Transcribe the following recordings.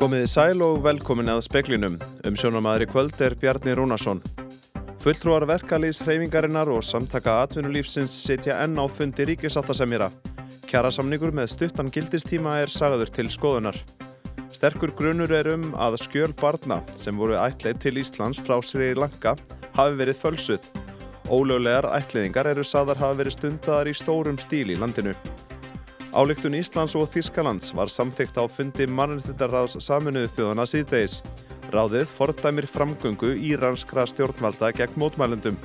Komiði sæl og velkomin að speklinum. Um sjónamaður í kvöld er Bjarni Rúnarsson. Fulltrúar verkalýs hreyfingarinnar og samtaka atvinnulífsins setja enn á fundi ríkisáttasemjara. Kjærasamningur með stuttan gildistíma er sagaður til skoðunar. Sterkur grunur er um að skjöl barna sem voru ætleið til Íslands frá Sri Lanka hafi verið fölsuð. Ólöglegar ætliðingar eru sagðar hafa verið stundadar í stórum stíl í landinu. Álíktun Íslands og Þískalands var samþygt á fundi mannréttindaráðs saminuðu þjóðana síðdeis. Ráðið fordæmir framgöngu íranskra stjórnvalda gegn mótmælundum.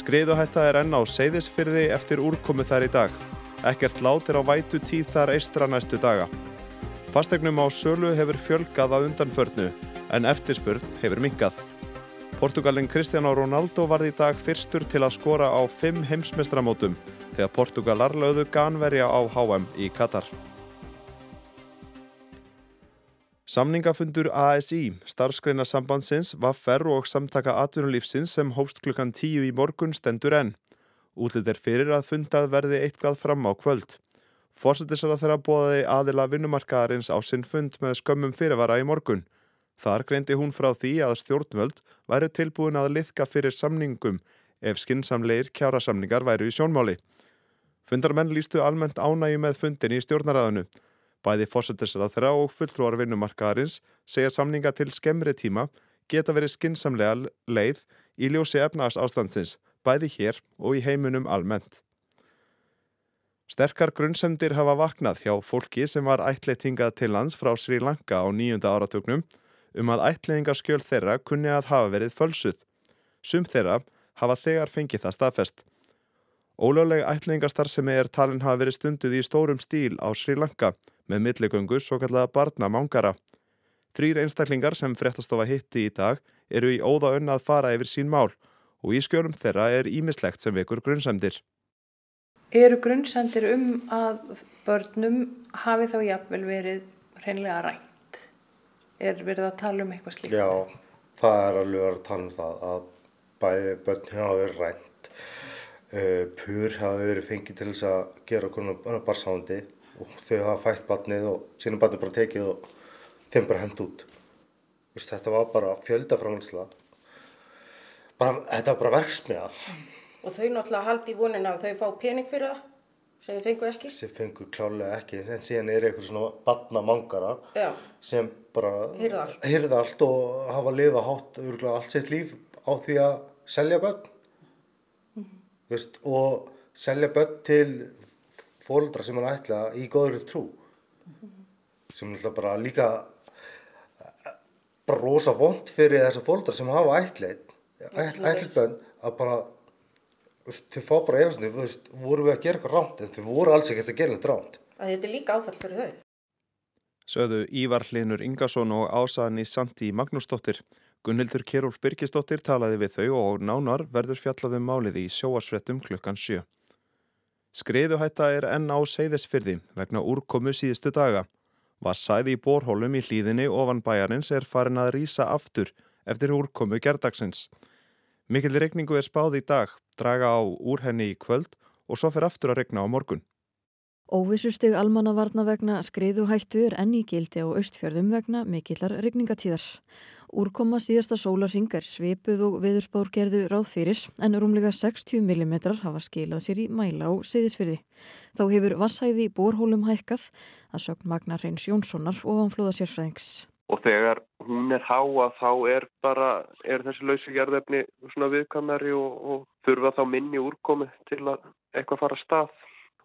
Skriðuhætta er enn á seyðisfyrði eftir úrkomu þær í dag. Ekkert lát er á vætu tíð þar eistra næstu daga. Fastegnum á sölu hefur fjölgað að undanförnu en eftirspurn hefur minkað. Portugalin Cristiano Ronaldo varði í dag fyrstur til að skora á fimm heimsmestramótum þegar Portugalar lögðu ganverja á HM í Katar. Samningafundur ASI, starfsgreinarsambandsins, Vaffer og samtaka atvinnulífsins sem hófst klukkan tíu í morgun stendur enn. Útlit er fyrir að fundað verði eitthvað fram á kvöld. Fórsetisara þeirra bóðaði aðila vinnumarkaðarins á sinn fund með skömmum fyrirvara í morgun. Þar greindi hún frá því að stjórnvöld væru tilbúin að liðka fyrir samningum ef skinsamleir kjárasamningar væru í sjónmáli. Fundarmenn lístu almennt ánægi með fundin í stjórnaræðinu. Bæði fósettisrað þeirra og fulltrúar vinnumarkaðarins segja samninga til skemmri tíma geta verið skinsamlega leið í ljósi efnaðs ástandsins, bæði hér og í heiminum almennt. Sterkar grunnsemdir hafa vaknað hjá fólki sem var ætleitingað til lands frá Sri Lanka á nýjunda áratögnum um að ætliðingarskjöl þeirra kunni að hafa verið fölsuð. Sum þeirra hafa þegar fengið það staðfest. Ólögleg ætliðingarstarfsemi er talin hafa verið stunduð í stórum stíl á Sri Lanka með milligöngu svo kallaða barna mangara. Þrýr einstaklingar sem frettastofa hitti í dag eru í óða önna að fara yfir sín mál og í skjölum þeirra er ímislegt sem vekur grunnsendir. Eru grunnsendir um að börnum hafi þá jafnvel verið reynlega rænt? Er verið að tala um eitthvað slíkt? Já, það er alveg að tala um það að bæði börn hafa verið rænt, uh, pur hafa verið fengið til þess að gera konar barsándi og þau hafa fætt barnið og sínum barnið bara tekið og þeim bara hendt út. Vist, þetta var bara fjöldaframhalsla, þetta var bara verksmiða. Og þau náttúrulega haldi í vonina að þau fá pening fyrir það? Sem þið fengu ekki? sem fengu klálega ekki en síðan er eitthvað svona batnamangara sem bara hyrða allt. hyrða allt og hafa að lifa hátt allt sitt líf á því að selja börn mm -hmm. Vist, og selja börn til fólkdra sem hann ætla í góður trú mm -hmm. sem er bara líka bara rosa vond fyrir þessa fólkdra sem hafa ætlið ætlið börn að bara þau fá bara efasni, þú veist, voru við að gera eitthvað ránt en þau voru alls ekkert að gera eitthvað ránt. Að þetta er líka áfall fyrir þau. Söðu Ívar Linur Ingarsson og Ásaðan í Sandi Magnúsdóttir. Gunnildur Kjærúl Birgisdóttir talaði við þau og nánar verður fjallaðum málið í sjóarsvettum klukkan sjö. Skriðuhætta er enn á seyðisfyrði vegna úrkomu síðustu daga. Vassæði í borhólum í hlýðinni ofan bæjarins er farin að rýsa aftur eftir úrkomu gerdagsins. Mikil regningu er spáð í dag, draga á úr henni í kvöld og svo fer aftur að regna á morgun. Óvissustig almannavarna vegna skriðuhættu er enn í gildi á austfjörðum vegna mikillar regningatíðar. Úrkoma síðasta sólarring er svipuð og viðurspár gerðu ráð fyrir en rúmlega 60 mm hafa skilað sér í mæla á seyðisfyrði. Þá hefur vassæði bórhólum hækkað að sögn Magnar Reyns Jónssonar og anflóða sérfræðings og þegar hún er háa þá er bara, er þessi lausi gerðefni svona viðkamari og, og þurfa þá minni úrkomi til að eitthvað fara að stað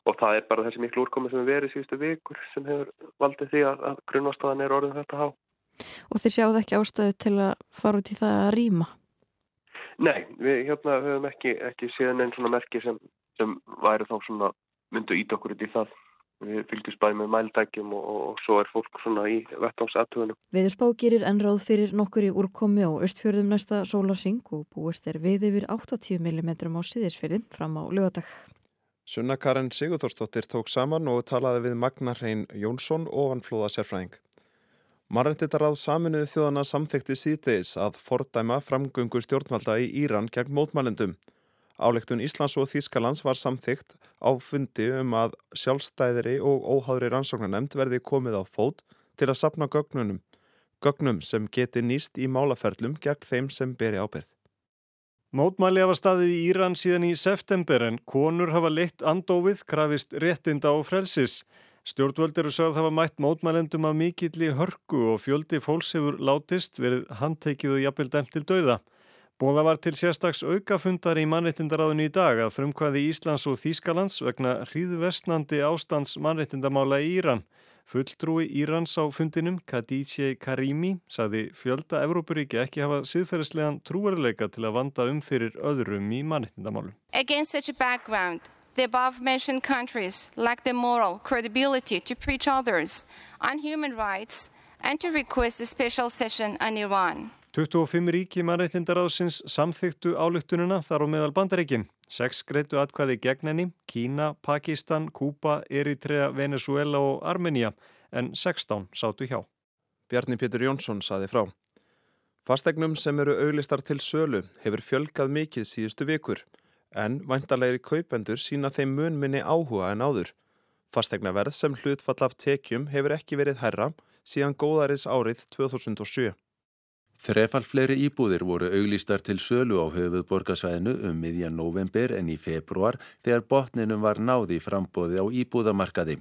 og það er bara þessi miklu úrkomi sem er verið síðustu vikur sem hefur valdið því að, að grunnvastaðan er orðin þetta há. Og þeir sjáðu ekki ástæðu til að fara út í það að rýma? Nei, við hérna höfum ekki, ekki séðan einn svona merki sem, sem væri þá svona myndu ít okkur út í það við fylgjum spæði með mæltækjum og, og, og svo er fólk svona í vettámsatuðunum. Viðspá gerir ennráð fyrir nokkur í úrkomi á östfjörðum næsta sólarsing og búist er við yfir 80 mm á síðisfjörðin fram á lögadag. Sunna Karin Sigurþórsdóttir tók saman og talaði við Magnar Reyn Jónsson og Vanflóða Sérfræðing. Marrenditaráð saminuði þjóðana samþekti síðdeis að fordæma framgöngu stjórnvalda í Íran gegn mótmælendum. Álegtun Íslands og Þýskalands var samþygt á fundi um að sjálfstæðri og óháðri rannsóknarnemnd verði komið á fót til að sapna gögnunum gögnum sem geti nýst í málaferlum gegn þeim sem beri ábyrð. Mótmæli hafa staðið í Íran síðan í september en konur hafa leitt andófið krafist réttinda og frelsis. Stjórnvöld eru sögð hafa mætt mótmælendum af mikilli hörku og fjöldi fólks hefur látist verið handtekið og jafnvel dæmt til dauða. Bóða var til sérstags aukafundar í mannreitindaráðinu í dag að frumkvæði Íslands og Þýskalands vegna hríðvestnandi ástands mannreitindamála í Íran. Fulltrúi Írans á fundinum, Khadijeh Karimi, saði fjölda Evrópuríki ekki hafa siðferðislegan trúverðleika til að vanda um fyrir öðrum í mannittindamálu. Against such a background, the above mentioned countries lack the moral credibility to preach others on human rights and to request a special session on Iran. 25 ríki mannreitindaráðsins samþyktu álugtununa þar á meðal bandaríkin. Seks greitu atkvæði gegn henni, Kína, Pakistan, Kúpa, Eritrea, Venezuela og Armenia, en 16 sátu hjá. Bjarni Pétur Jónsson saði frá. Fastegnum sem eru auglistar til sölu hefur fjölgað mikið síðustu vikur, en vantarlegri kaupendur sína þeim munminni áhuga en áður. Fastegnaverð sem hlutfall af tekjum hefur ekki verið herra síðan góðaris árið 2007. Þrefall fleiri íbúðir voru auglýstar til sölu á höfuðborgarsvæðinu um miðjan november en í februar þegar botninum var náði frambóði á íbúðamarkaði.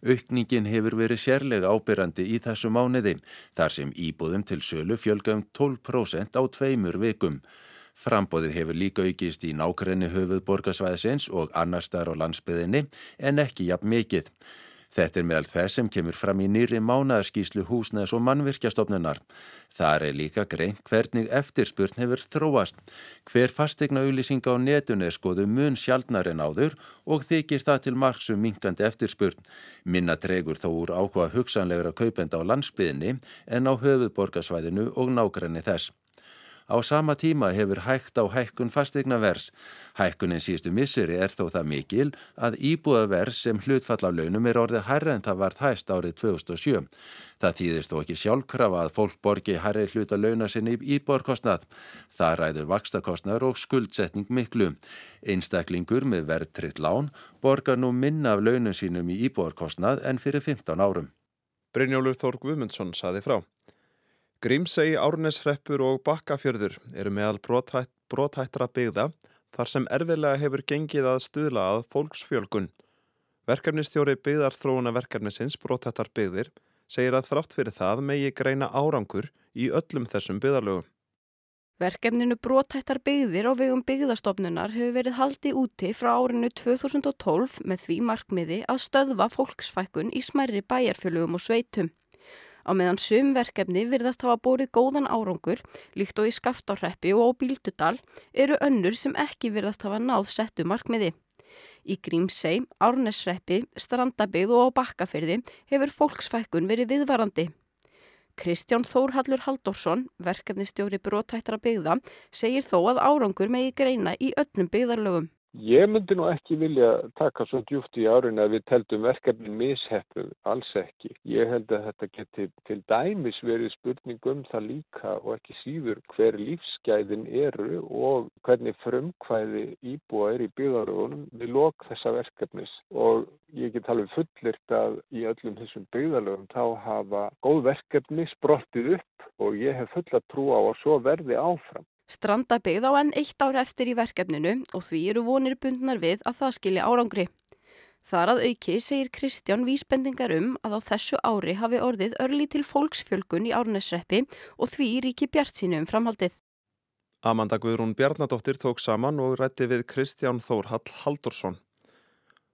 Aukningin hefur verið sérlega ábyrrandi í þessu mánuði þar sem íbúðum til sölu fjölga um 12% á tveimur vikum. Frambóðið hefur líka aukist í nákrenni höfuðborgarsvæðisins og annar starf á landsbyðinni en ekki jafn mikið. Þetta er meðal þess sem kemur fram í nýri mánaðarskíslu húsnæðs og mannvirkjastofnunar. Þar er líka greint hvernig eftirspurn hefur þróast. Hver fastegna auðlýsinga á netun er skoðu mun sjaldnar en áður og þykir það til margsum minkandi eftirspurn. Minna tregur þó úr áhuga hugsanlegra kaupenda á landsbyðinni en á höfuðborgarsvæðinu og nákrenni þess. Á sama tíma hefur hægt á hækkun fastegna vers. Hækkunin síðustu misseri er þó það mikil að íbúðavers sem hlutfall af launum er orðið hærra en það vart hæst árið 2007. Það þýðist þó ekki sjálfkrafa að fólk borgi hærri hluta launa sinni íbúðarkostnað. Það ræður vakstakostnar og skuldsetning miklu. Einstaklingur með verðtritt lán borgar nú minna af launum sínum í íbúðarkostnað en fyrir 15 árum. Brynjólur Þór Guðmundsson saði frá. Grímsegi, Árneshreppur og Bakkafjörður eru meðal brothætt, brothættra byggða þar sem erfiðlega hefur gengið að stuðla að fólksfjölgun. Verkefnistjóri byggðarþróuna verkefnisins brothættar byggðir segir að þrátt fyrir það megi greina árangur í öllum þessum byggðarlögum. Verkefninu brothættar byggðir og vegum byggðastofnunar hefur verið haldið úti frá árinu 2012 með því markmiði að stöðva fólksfækkun í smerri bæjarfjölugum og sveitum. Á meðan sum verkefni virðast hafa bórið góðan árangur, líkt og í Skaftárreppi og á Bíldudal, eru önnur sem ekki virðast hafa náð settu markmiði. Í Grímsei, Árnesreppi, Strandabigð og á Bakkafyrði hefur fólksfækkun verið viðvarandi. Kristján Þórhallur Haldorsson, verkefnistjóri brótættra byggða, segir þó að árangur megi greina í öllum byggðarlögum. Ég myndi nú ekki vilja taka svo djúft í árin að við teldum verkefnin misheppu, alls ekki. Ég held að þetta geti til dæmis verið spurning um það líka og ekki síður hver lífsgæðin eru og hvernig frumkvæði íbúa er í byggðarögunum við lok þessa verkefnis. Og ég get alveg fullirt að í öllum þessum byggðarögum þá hafa góð verkefni sprottið upp og ég hef fulla trú á að svo verði áfram. Strandabegð á enn eitt ára eftir í verkefninu og því eru vonir bundnar við að það skilja árangri. Þar að auki segir Kristján vísbendingar um að á þessu ári hafi orðið örli til fólksfjölgun í árnesreppi og því ríki bjart sínu um framhaldið. Amanda Guðrún Bjarnadóttir tók saman og rætti við Kristján Þórhall Haldursson.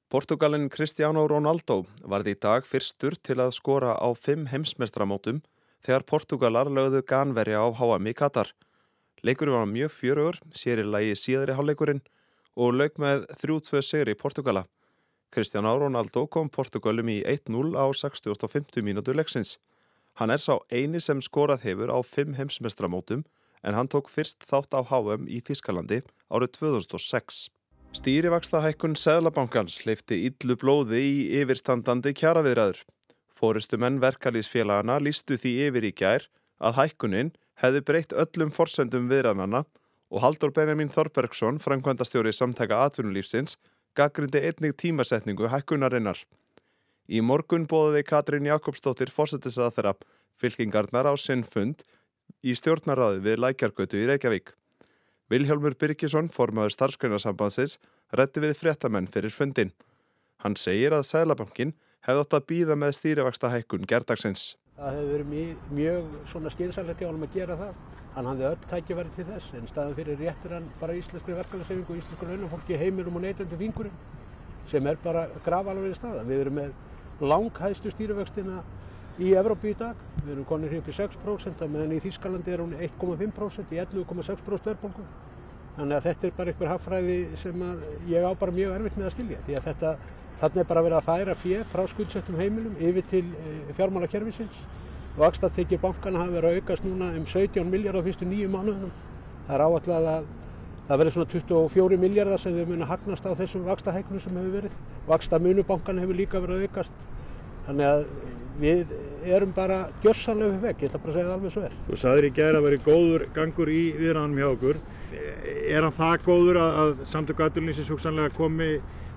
Portugalin Cristiano Ronaldo varði í dag fyrstur til að skora á fimm heimsmestramótum þegar Portugalar lögðu ganverja á HM í Katar. Leikurinn var mjög fjörugur, sér í lagi síðri hálfleikurinn og lauk með 3-2 segri í Portugala. Cristiano Ronaldo kom Portugalum í 1-0 á 60.50 mínútu leiksins. Hann er sá eini sem skorað hefur á 5 heimsmestramótum en hann tók fyrst þátt á HM í Þískalandi árið 2006. Stýrivaksta hækkun Sæðlabankans leifti yllu blóði í yfirstandandi kjaraviðræður. Fóristu menn verkalýsfélagana lístu því yfir í gær að hækkuninn hefði breytt öllum forsendum viðrannana og Haldur Benjamin Þorbergsson, framkvæmdastjóri samtæka atvinnulífsins, gaggrindi einnig tímasetningu hækkunarinnar. Í morgun bóðiði Katrín Jakobsdóttir fórsetisrað þeirra fylkingarnar á sinn fund í stjórnaráði við Lækjargötu í Reykjavík. Vilhjálmur Birkisson, formaður starfsgrunarsambandsins, rétti við fréttamenn fyrir fundin. Hann segir að Sælabankin hefði átt að býða með stýrivaksta hækkun gerdagsins. Það hefði verið mjög, mjög svona skynsalegt hjá hann að gera það. Hann hafði öll tækjaværi til þess en staðan fyrir réttir hann bara íslenskri verkefælasefingu og íslensku raunafólki heiminum og neytandi fingurinn sem er bara gravalveg staða. Við erum með langhæðstu stýrivextina í Evrópu í dag. Við erum konir upp í 6% meðan í Þýskalandi er hún 1,5% í 11,6% verðbólku. Þannig að þetta er bara einhver haffræði sem ég á bara mjög erfitt með að skilja því að þetta, þarna er bara verið að færa fjö frá skuldsettum heimilum yfir til eh, fjármálakerfisins. Vakstatekki bankana hafa verið að aukast núna um 17 miljardar á fyrstu nýju mánuðunum. Það er áallega að það verður svona 24 miljardar sem þau muni hagnast á þessum vakstahækunum sem hefur verið. Vakstamunubankana hefur líka verið að aukast. Þannig að við erum bara gjörsanlega við vekk, ég ætla bara að segja það alveg svo er. Þú sagðir í gæri að veri góður gangur í viðrænum hjá okkur. Er hann það góður að samtöku aðdurlýsins hugsanlega komi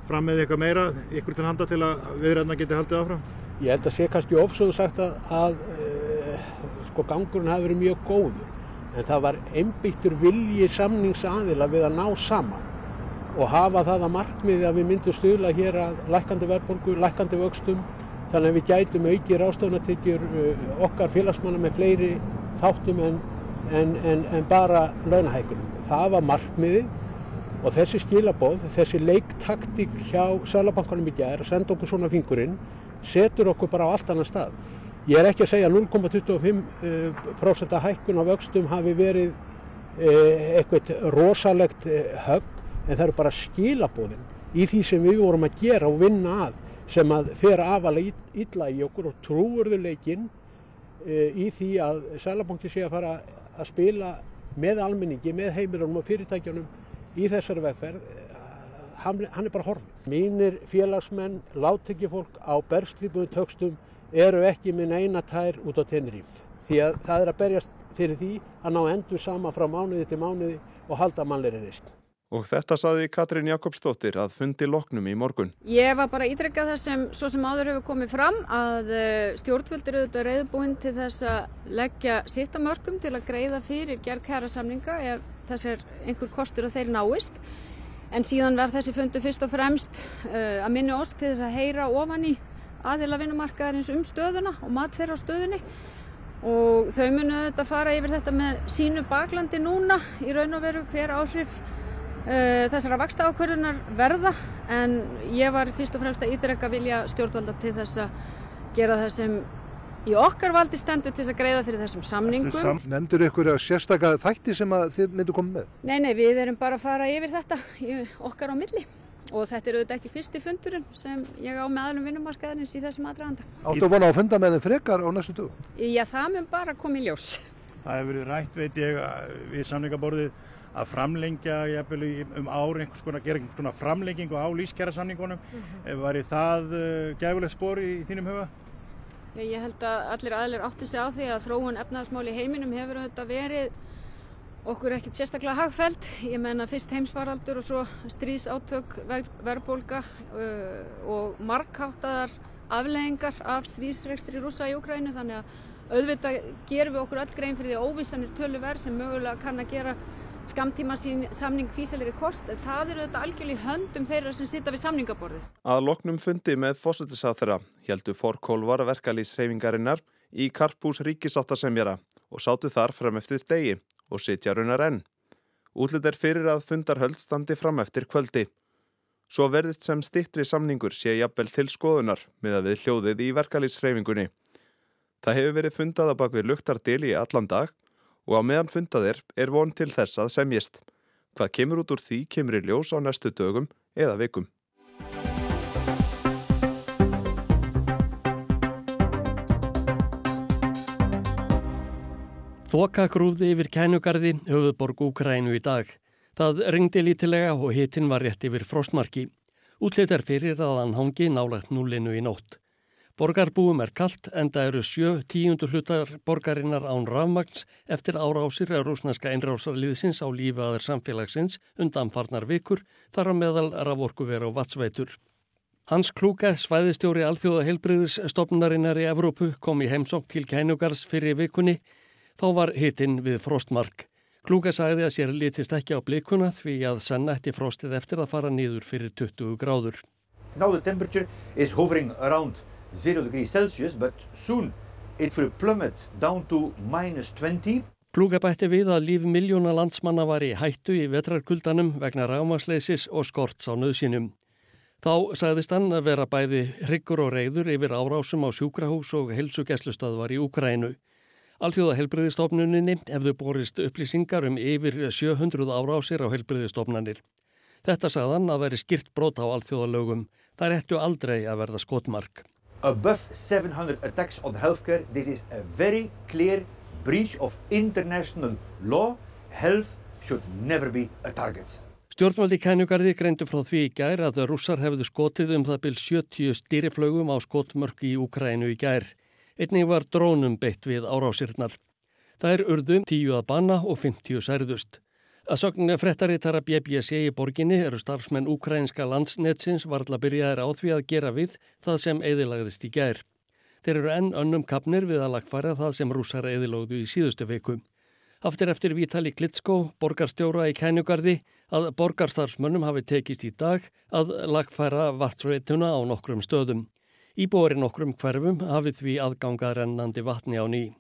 fram með eitthvað meira, ykkur til handa til að viðræðna geti haldið áfram? Ég held að sé kannski ofsöðu sagt að, að e, sko gangurinn hafi verið mjög góður en það var einbyttur vilji samningsaðila við að ná saman og hafa það að markmiði að við myndum stuðla hér að lækandi verðbólgu, lækandi vöxtum þannig að við gætum auki ráðstofunartyggjur uh, okkar félagsmanna með fleiri þáttum en, en, en, en bara launahækunum. Það var markmiði og þessi skilabóð, þessi leiktaktík hjá Sælabankanum í gerð, senda okkur svona fingurinn, setur okkur bara á allt annan stað. Ég er ekki að segja að 0,25% hækkun á vöxtum hafi verið uh, eitthvað rosalegt uh, högg en það eru bara skilabóðin í því sem við vorum að gera og vinna að sem að fer afalega illa í okkur og trúurðuleikin í því að Sælabanki sé að fara að spila með almenningi, með heimilunum og fyrirtækjunum í þessari vegferð, hann, hann er bara horfið. Mínir félagsmenn, láttekjufólk á bergstripuðu tökstum eru ekki minn eina tær út á tenniríf því að það er að berjast fyrir því að ná endur sama frá mánuði til mánuði og halda mannleiri reist. Og þetta saði Katrín Jakobsdóttir að fundi loknum í morgun. Ég var bara ídrekkað þess sem svo sem áður hefur komið fram að stjórnvöldur auðvitað reyðbúinn til þess að leggja sitt að mörgum til að greiða fyrir gerð kæra samninga ef þess er einhver kostur að þeir náist. En síðan verð þessi fundu fyrst og fremst uh, að minni osk til þess að heyra ofan í aðila vinnumarkaðarins um stöðuna og mat þeirra á stöðunni og þau munu auðvitað fara yfir þetta með sínu baklandi núna í raun og veru hver áhrif þessara vaksta ákvörðunar verða en ég var fyrst og fremst að ídrekka vilja stjórnvalda til þess að gera það sem í okkar valdi stendur til þess að greiða fyrir þessum samningum. Sam, Nemndur ykkur að sérstaka þætti sem að þið myndu koma með? Nei, nei, við erum bara að fara yfir þetta í okkar á milli og þetta er auðvitað ekki fyrsti fundurinn sem ég á með aðlum vinnumarkaðarins í þessum aðdraganda. Áttu að vona að funda með þeim frekar á næstu dög? Já, það mun bara koma í ljós. Það hefur verið rætt, veit ég, við samningaborðið að framlengja um ár einhvers konar, gera einhvers konar framlengingu á lífskjæra samningunum. Mm -hmm. Var það uh, gæfulegt spór í, í þínum huga? Já, ég held að allir aðlir átti sig á því að þróun efnaðasmál í heiminum hefur þetta verið okkur ekkert sérstaklega hagfæld. Ég menna fyrst heimsvaraldur og svo stríðsátök, verðbólka uh, og markháttaðar afleggingar af stríðsregstri rúsa í Ukrænu þannig að auðvitað gerum við okkur öll grein fyrir því óvissanir tölu verð sem mögulega kann að gera skamtíma samning físilegri kost en það eru þetta algjörlega höndum þeirra sem sita við samningaborðið. Að loknum fundi með fósitisáþara heldur fórkólvar verkalýsreifingarinnar í Karpús ríkisáttasemjara og sátu þar fram eftir degi og sitja raunar enn. Útlut er fyrir að fundarhöld standi fram eftir kvöldi. Svo verðist sem stittri samningur sé jafnvel til skoðunar með að við hljóðið í verkalýsreifingunni. Það hefur verið fundað að bak við luktardil í allan dag og á meðan fundaðir er von til þess að semjist. Hvað kemur út úr því kemur í ljós á næstu dögum eða vikum. Þoka grúði yfir kænugarði höfuðborg Úkrænu í dag. Það ringdi lítilega og hitin var rétt yfir frostmarki. Útlitt er fyrir að hann hangi nálagt núlinu í nótt. Borgarbúum er kallt en það eru sjö tíundur hlutar borgarinnar án rafmagns eftir árásir að rúsneska einrásarliðsins á lífaðar samfélagsins undan farnar vikur þar að meðal raforkuver og vatsveitur. Hans Klúka, svæðistjóri alþjóða heilbriðisstofnarinnar í Evrópu, kom í heimsók til Kænugars fyrir vikunni. Þá var hitinn við frostmark. Klúka sagði að sér litist ekki á blikuna því að sann ætti frostið eftir að fara nýður fyrir 20 gráður. Now the temperature is hovering around 0 degrees Celsius but soon it will plummet down to minus 20. Klúka bætti við að líf miljóna landsmanna var í hættu í vetrarkuldanum vegna rámasleisis og skorts á nöðsynum. Þá sagðist hann að vera bæði hryggur og reyður yfir árásum á sjúkrahús og helsugeslustöðvar í Úkrænu. Alþjóða helbriðistofnuninni hefðu borist upplýsingar um yfir 700 árásir á helbriðistofnanir. Þetta sagðan að veri skýrt brot á alþjóðalögum. Það er ettu aldrei að verða skotmark. Above 700 attacks on healthcare, this is a very clear breach of international law. Health should never be a target. Stjórnvaldi kænugarði greindu frá því í gær að rússar hefðu skotið um það byrj 70 stýriflögum á skotmörk í Ukrænu í gær. Einnig var drónum beitt við árásirnar. Það er urðum 10 að banna og 50 særðust. Að sögnu frettaritara BBC í borginni eru starfsmenn ukrainska landsnetsins varðla byrjaðir á því að gera við það sem eðilagðist í gær. Þeir eru enn önnum kapnir við að lagfæra það sem rúsar eðilóðu í síðustu viku. Aftur eftir Vítali Klitsko, borgarstjóra í Kænugarði, að borgarstarfsmönnum hafi tekist í dag að lagfæra vatnsveituna á nokkrum stöðum. Íbúari nokkrum hverfum hafið því aðganga rennandi vatni á nýj.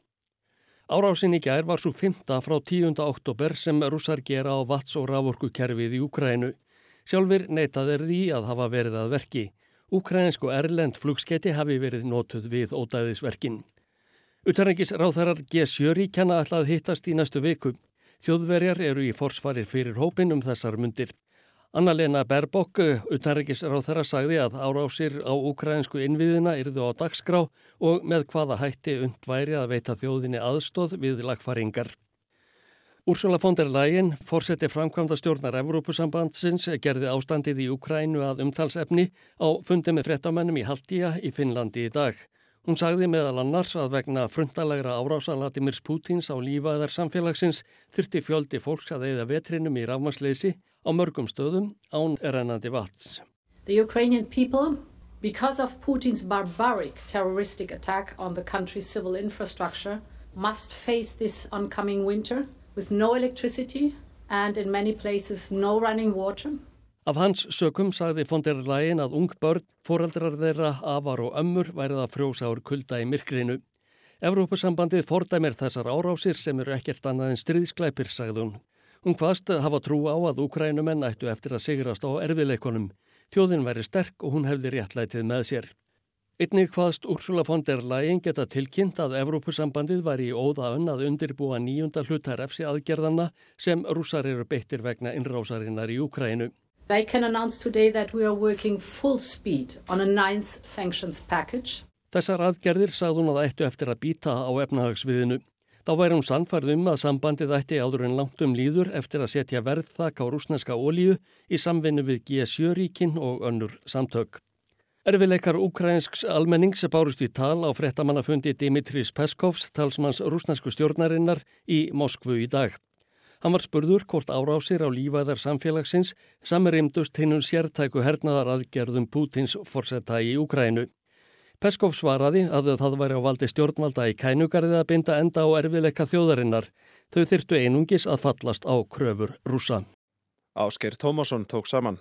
Árásin í gær var svo 5. frá 10. oktober sem rússar gera á vats- og rávorkukerfið í Ukrænu. Sjálfur neytað er því að hafa verið að verki. Ukrænsk og erlend flugskeiti hafi verið notuð við ódæðisverkin. Utarrengis ráþarar G7 kenna alltaf hittast í næstu viku. Þjóðverjar eru í forsvarir fyrir hópin um þessar mundir. Anna-Lena Berbok, utanrikisráð þeirra, sagði að árásir á ukrainsku innviðina yrðu á dagskrá og með hvaða hætti undværi að veita þjóðinni aðstóð við lagfaringar. Úrsula von der Leyen, fórseti framkvæmda stjórnar Evrópusambandsins, gerði ástandið í Ukrænu að umtalsefni á fundi með frettamennum í Haldíja í Finnlandi í dag. Hún sagði meðal annars að vegna frundalægra árása Latimir Pútins á lífaðar samfélagsins þurfti fjöldi fólks að eða vetrinum í rafmasleysi á mörgum stöðum án erennandi vats. The Ukrainian people, because of Putin's barbaric terroristic attack on the country's civil infrastructure, must face this oncoming winter with no electricity and in many places no running water. Af hans sökum sagði von der Leyen að ung börn, foreldrar þeirra, afar og ömmur værið að frjósa úr kulda í myrkrinu. Evrópusambandið fordæmir þessar árásir sem eru ekkert annað en stríðsklæpir, sagði hún. Hún hvaðst hafa trú á að Ukrænumenn ættu eftir að sigrast á erfileikonum. Tjóðin væri sterk og hún hefði réttlætið með sér. Einnig hvaðst Úrsula von der Leyen geta tilkynnt að Evrópusambandið væri í óða önn að undirbúa nýjunda hlutar efsi aðgerðana sem rúsar eru beittir vegna innrásarinnar í Ukrænu. They can announce today that we are working full speed on a ninth sanctions package. Þessar aðgerðir sagði hún að ættu eftir að býta á efnahagsviðinu. Þá væri hún sannfærð um að sambandið ætti áður en langt um líður eftir að setja verðþak á rúsneska ólíu í samvinnu við G7-ríkin og önnur samtök. Erfileikar ukrainsks almennings bárust í tal á frettamannafundi Dimitris Peskovs, talsmanns rúsnesku stjórnarinnar í Moskvu í dag. Hann var spurður hvort árásir á lífaðar samfélagsins samirimdust hinnum sértæku hernaðar aðgerðum Pútins forsetta í Ukrænu. Peskov svaraði að það væri á valdi stjórnvalda í kænugarði að binda enda á erfileika þjóðarinnar. Þau þyrtu einungis að fallast á kröfur rúsa. Ásker Tómasson tók saman.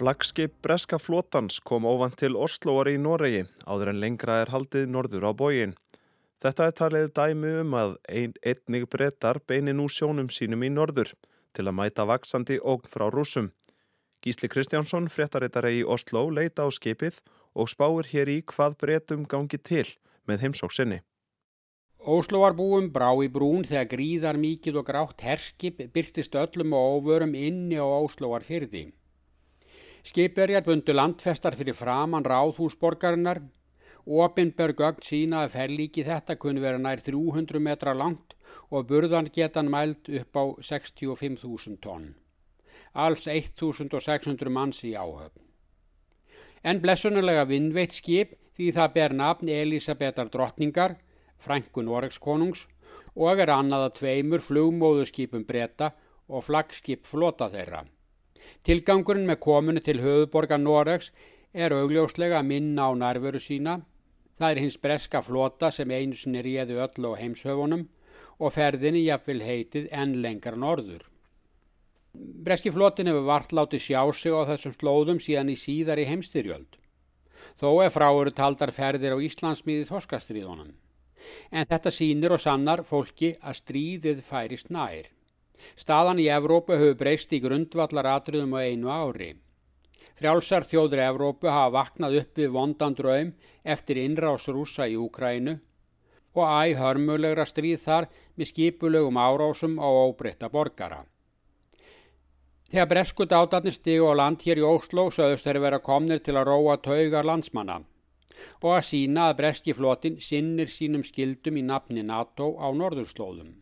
Flagskip Breska Flótans kom óvand til Osloar í Noregi áður en lengra er haldið norður á bógin. Þetta er talið dæmi um að ein, einnig brettar beini nú sjónum sínum í norður til að mæta vaksandi ógn frá rúsum. Gísli Kristjánsson, fréttarittari í Oslo, leita á skipið og spáir hér í hvað brettum gangi til með heimsóksinni. Oslo var búum brá í brún þegar gríðar mikið og grátt herskip byrtist öllum og óvörum inni á Oslo var fyrði. Skipverjar bundu landfestar fyrir framann ráðhúsborgarinnar Opinberg gögn sína að ferlíki þetta kunni vera nær 300 metra langt og burðan getan mælt upp á 65.000 tonn. Alls 1.600 manns í áhöfn. En blessunulega vinnveitt skip því það ber nafn Elisabetar drottningar, frænku Noregskonungs og er annaða tveimur flugmóðuskipum breyta og flagskip flota þeirra. Tilgangurinn með komunu til höfuborga Noregs er augljóslega minna á nærveru sína. Það er hins breska flota sem einu sinni réðu öll á heimshöfunum og ferðinni jafnvel heitið enn lengar norður. Breski flotin hefur vart látið sjá sig á þessum slóðum síðan í síðar í heimstyrjöld. Þó er fráuru taldar ferðir á Íslandsmiði þorskastriðunum. En þetta sínir og sannar fólki að stríðið færist nær. Staðan í Evrópu hefur breyst í grundvallar atriðum á einu ári. Frjálsar þjóður Evrópu hafa vaknað upp við vondan draum eftir innrás rúsa í Úkrænu og æg hörmulegra stríð þar með skipulegum árásum á óbreytta borgara. Þegar bresku dátarnir stigu á land hér í Ósló sögðust þeirri vera komnir til að róa taugar landsmanna og að sína að breski flotin sinnir sínum skildum í nafni NATO á norðurslóðum.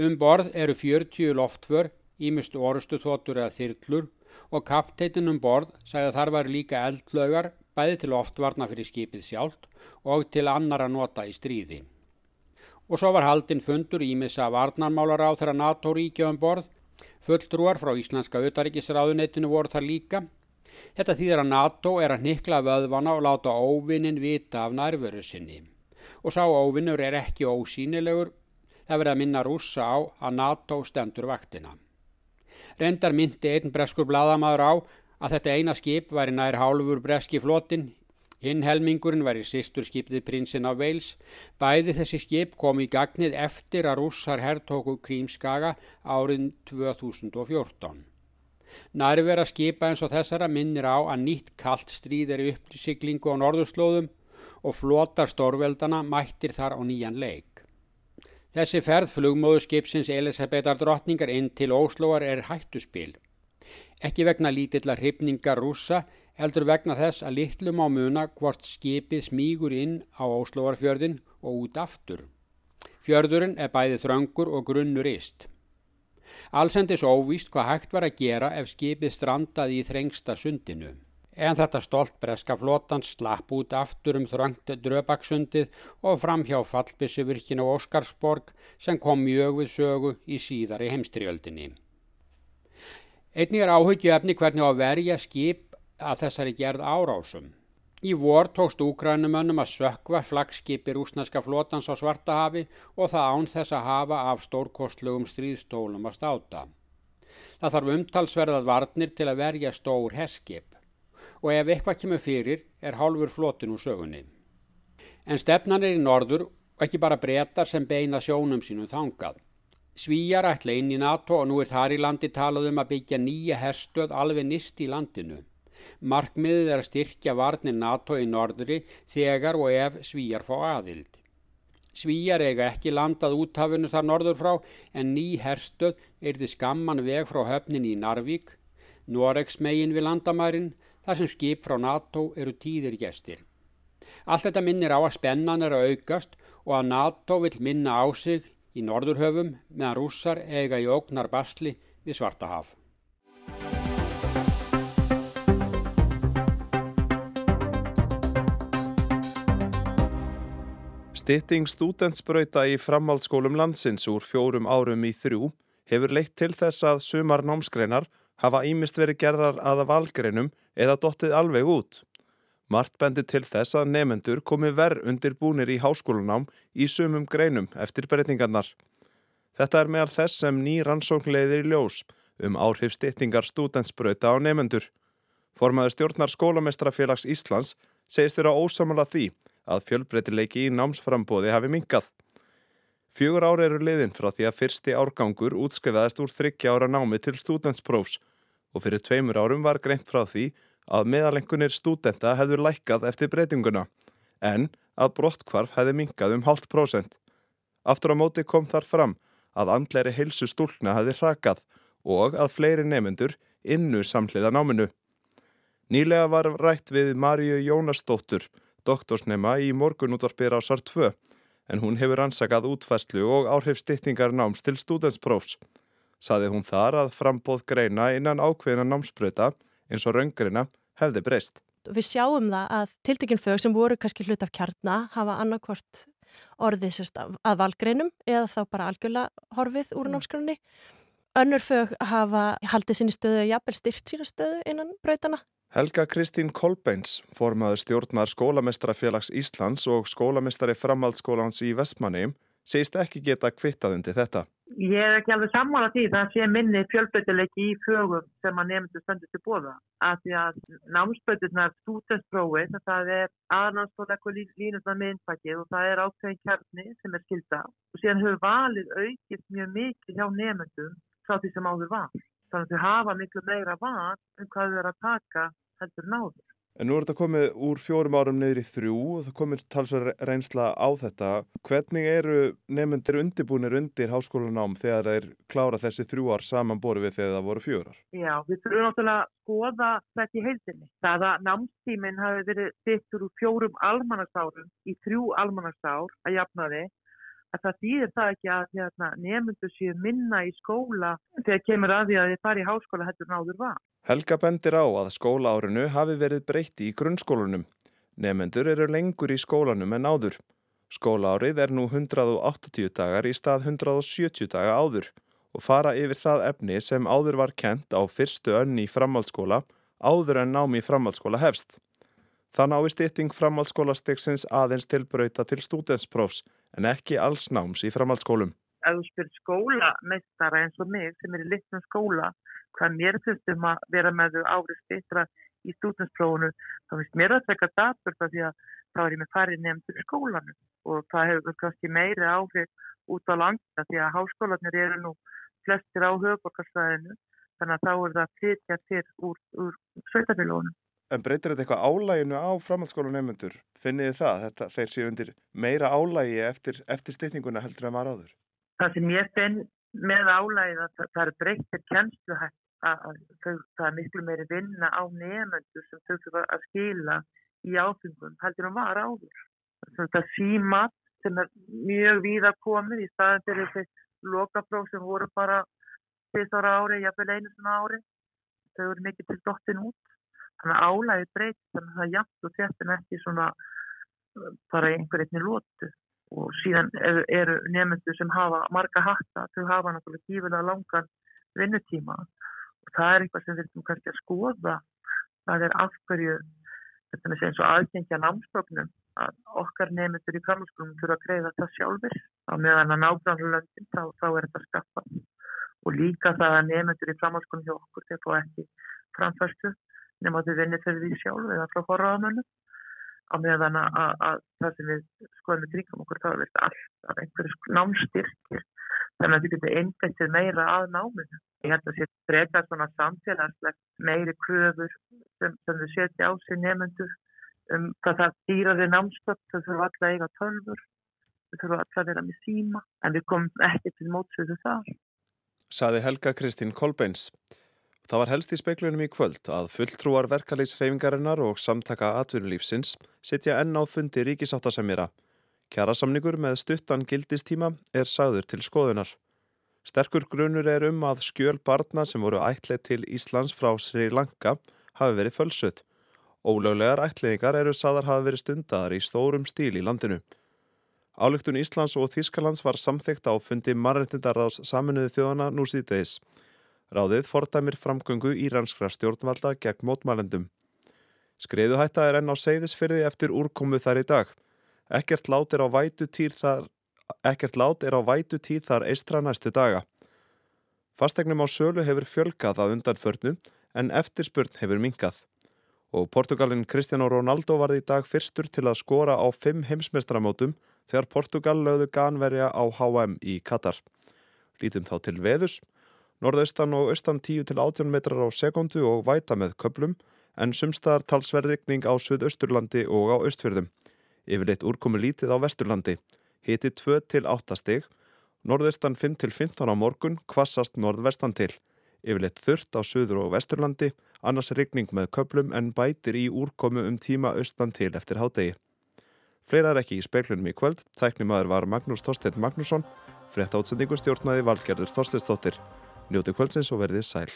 Um borð eru 40 loftför, ímust orustu þotur eða þyrtlur og kapteitin um borð sagði að þar var líka eldlaugar bæði til oftvarna fyrir skipið sjálft og til annar að nota í stríði. Og svo var haldinn fundur ímissa varnarmálar á þeirra NATO-ríkja um borð, fulltrúar frá Íslenska utaríkisráðunettinu voru þar líka. Þetta þýðir að NATO er að nikla vöðvana og láta óvinnin vita af nærveru sinni. Og sá óvinnur er ekki ósýnilegur Það verið að minna rúsa á að NATO stendur vaktina. Rendar myndi einn breskur bladamadur á að þetta eina skip væri nær hálfur breski flotin, hinn helmingurinn væri sýstur skipið prinsinn af Veils. Bæði þessi skip kom í gagnið eftir að rússar herrtóku Krímskaga árið 2014. Nærvera skipa eins og þessara minnir á að nýtt kallt stríð er upp til siglingu á norðurslóðum og flotar stórveldana mættir þar á nýjan leik. Þessi ferð flugmóðuskipsins Elisabetar drottningar inn til Óslóar er hættuspil. Ekki vegna lítillar hrifningar rúsa, heldur vegna þess að litlum á muna hvort skipið smígur inn á Óslóarfjörðin og út aftur. Fjörðurinn er bæði þröngur og grunnur ist. Allsendis óvíst hvað hægt var að gera ef skipið strandaði í þrengsta sundinu en þetta stolt breska flotan slapp út aftur um þröngt dröbaksundið og fram hjá fallbissuvirkin á Óskarsborg sem kom mjög við sögu í síðari heimstriöldinni. Einnig er áhyggjöfni hvernig á verja skip að þessari gerð árásum. Í vor tókst úkrænumönnum að sökva flagskipi rúsneska flotans á Svartahafi og það án þess að hafa af stórkostlugum stríðstólum að státa. Það þarf umtalsverðað varnir til að verja stór heskip og ef eitthvað kemur fyrir er hálfur flotin úr sögunni. En stefnan er í norður og ekki bara breytar sem beina sjónum sínum þangað. Svíjar ætla inn í NATO og nú er þar í landi talað um að byggja nýja herstöð alveg nýst í landinu. Markmiðið er að styrkja varnir NATO í norðri þegar og ef svíjar fá aðild. Svíjar eiga ekki landað úthafinu þar norður frá en ný herstöð er þið skamman veg frá höfnin í Narvík, Noregs megin við landamærin, þar sem skip frá NATO eru tíðir gestir. Allt þetta minnir á að spennan er að aukast og að NATO vil minna á sig í norðurhöfum meðan rússar eiga í ógnar bastli við Svartahaf. Stitting stúdentsbrauta í framhaldsskólum landsins úr fjórum árum í þrjú hefur leitt til þess að sumar námskreinar hafa ímist verið gerðar aða valgreinum eða dottið alveg út. Mart bendi til þess að nefendur komi verð undir búnir í háskólanám í sumum greinum eftir breytingarnar. Þetta er meðal þess sem ný rannsókn leiðir í ljós um áhrif stýttingar stúdensbröta á nefendur. Formaður stjórnar skólamestrafélags Íslands segist þeirra ósamála því að fjölbreytileiki í námsframbóði hafi minkað. Fjögur ára eru liðin frá því að fyrsti árgangur útskrifaðist úr þryggja ára námi til stúdentsprófs og fyrir tveimur árum var greint frá því að meðalengunir stúdenta hefur lækkað eftir breytinguna en að brottkvarf hefði minkað um hálft prósent. Aftur á móti kom þar fram að andleiri heilsu stúlna hefði hrakað og að fleiri nefnendur innu samhliða náminu. Nýlega var rætt við Marju Jónasdóttur, doktorsnema í morgunútvarpir á SAR 2 en hún hefur ansakað útfæslu og áhrif styttingar náms til stúdensprófs. Saði hún þar að frambóð greina innan ákveðina námsbröta eins og raungreina hefði breyst. Við sjáum það að tiltekinn fög sem voru kannski hlut af kjarna hafa annarkvort orðið sérst að valgreinum eða þá bara algjörlega horfið úr mm. námskránni. Önnur fög hafa haldið sinni stöðu og jafnvel styrt sína stöðu innan brautana. Helga Kristín Kolbeins, formaður stjórnar skólamestrafélags Íslands og skólamestari framhaldsskólans í Vestmanni, segist ekki geta kvittað undir þetta. Ég er ekki alveg sammála því það sé minni fjölböytileiki í fögum sem að nefndu stöndu til bóða. Af því að námsböytirnar stútestrói, það er aðnámsfólk og línusna með innfækið og það er ákveðin kjarni sem er skilda. Og síðan hefur valið aukist mjög mikið hjá nefndum frá því sem áður var. Þannig að þau hafa miklu meira var um hvað þau eru að taka heldur náður. En nú er þetta komið úr fjórum árum neyri þrjú og það komið talsverð reynsla á þetta. Hvernig eru nefnundir undirbúinir undir háskólanám þegar þeir klára þessi þrjú ár saman boru við þegar það voru fjórar? Já, við þurfum náttúrulega að skoða þetta í heildinni. Það að námstíminn hafi verið dittur úr fjórum almanagsárum í þrjú almanagsár að jafna þið að það þýðir það ekki að hérna, nefnundur séu minna í skóla þegar kemur að því að þið fari í háskóla heldur náður var. Helga bendir á að skólaárinu hafi verið breytti í grunnskólunum. Nefnendur eru lengur í skólanum en áður. Skólaárið er nú 180 dagar í stað 170 daga áður og fara yfir það efni sem áður var kent á fyrstu önni í framhaldsskóla áður en námi í framhaldsskóla hefst. Það nái stýtting framhaldsskólastegsins aðeins tilbröyta til stúdensprófs en ekki alls náms í framhaldsskólum. Ef þú spyrir skólameistara eins og mig sem er í litlum skóla, hvað mér finnst um að vera með þau árið stýttra í stúdensprófunu, þá finnst mér að þekka datur því að þá er ég með farið nefndur í skólanu og það hefur kannski meiri áhrif út á landa því að háskólanir eru nú flestir á höfuborgarsvæðinu þannig að þá er það að flytja til úr, úr sveitafélónum. En breytir þetta eitthvað álæginu á framhaldsskólu nefnendur? Finnið þið það? Þetta, þeir séu undir meira álægi eftir, eftir styrninguna heldur en maður áður? Það sem ég finn með álægið að það, það er breytir kjensluhætt að það er miklu meiri vinna á nefnendur sem þau fyrir að skila í áfengum heldur en var áður. Þetta síma sem er mjög víða komið í staðan til þessi lokapróf sem voru bara fyrst ára ári, jafnvel einu svona ári. Þau eru mikið til dottin út þannig að álægi breytist þannig að það er jægt og þettin ekki svona uh, bara einhverjum lótu og síðan eru, eru nefnendur sem hafa marga hatta, þau hafa náttúrulega tífilega langan vinnutíma. Og það er eitthvað sem við viljum kannski að skoða. Það er afhverju þetta er eins og aðgengja námstögnum að okkar nefnendur í framhaldsskólum þurfa að greiða það sjálfur á meðan að nágrannlöndin þá, þá er þetta skaffað. Og líka það að nefnendur í framhaldsskólum hjá okkur þeir fá ekki framfæstu nema þau vinni fyrir því sjálf eða frá forraðamönnum á meðan að, að, að það sem við skoðum í kringum okkur þá er þetta allt af einhverju námstyrkir þannig að þau getur einbættið meira að náminu. Ég held að það sé breyta svona samfélagslegt meiri kröfur sem, sem þau setja á sig nefnendur um hvað það dýraði námstöpp, þau þurfa alltaf eiga tölfur, þau þurfa alltaf að vera með síma en við komum ekki til mótsöðu þar. Saði Helga Kristín Kolbeins. Það var helst í speiklunum í kvöld að fulltrúar verkalýsreifingarinnar og samtaka atvinnulífsins sitja enn á fundi ríkisáttasemjara. Kjærasamningur með stuttan gildistíma er sagður til skoðunar. Sterkur grunur er um að skjöl barna sem voru ætlið til Íslands frá Sri Lanka hafi verið fölsuð. Ólöglegar ætliðingar eru sagðar hafi verið stundadar í stórum stíl í landinu. Álugtun Íslands og Þískalands var samþygt á fundi mannreitindarraðs saminuði þjóðana nú síðdeis. Ráðið fordæmir framgöngu íranskra stjórnvalda gegn mótmælendum. Skreiðuhætta er enn á seyðisfyrði eftir úrkomu þar í dag. Ekkert lát er á vætu tíð þar, þar eistra næstu daga. Fastegnum á sölu hefur fjölgað að undanförnu en eftirspurn hefur minkað. Og Portugalin Cristiano Ronaldo var í dag fyrstur til að skora á fimm heimsmestramótum þegar Portugal lögðu ganverja á HM í Katar. Lítum þá til veðus. Norðaustan og austan 10 til 18 metrar á sekundu og væta með köplum en sumstaðar talsverðrykning á Suðausturlandi og á Östfjörðum. Yfirleitt úrkomi lítið á Vesturlandi. Hiti 2 til 8 stig. Norðaustan 5 til 15 á morgun, kvassast norðvestan til. Yfirleitt þurft á Suður og Vesturlandi, annars rykning með köplum en bætir í úrkomu um tíma austan til eftir hádegi. Fleira er ekki í speiklunum í kvöld. Tæknimaður var Magnús Þorstein Magnússon. Frett átsendingu stjórnaði Valgerður Þorsteinsdóttir. Njóti kvöldsins og verðið sæl.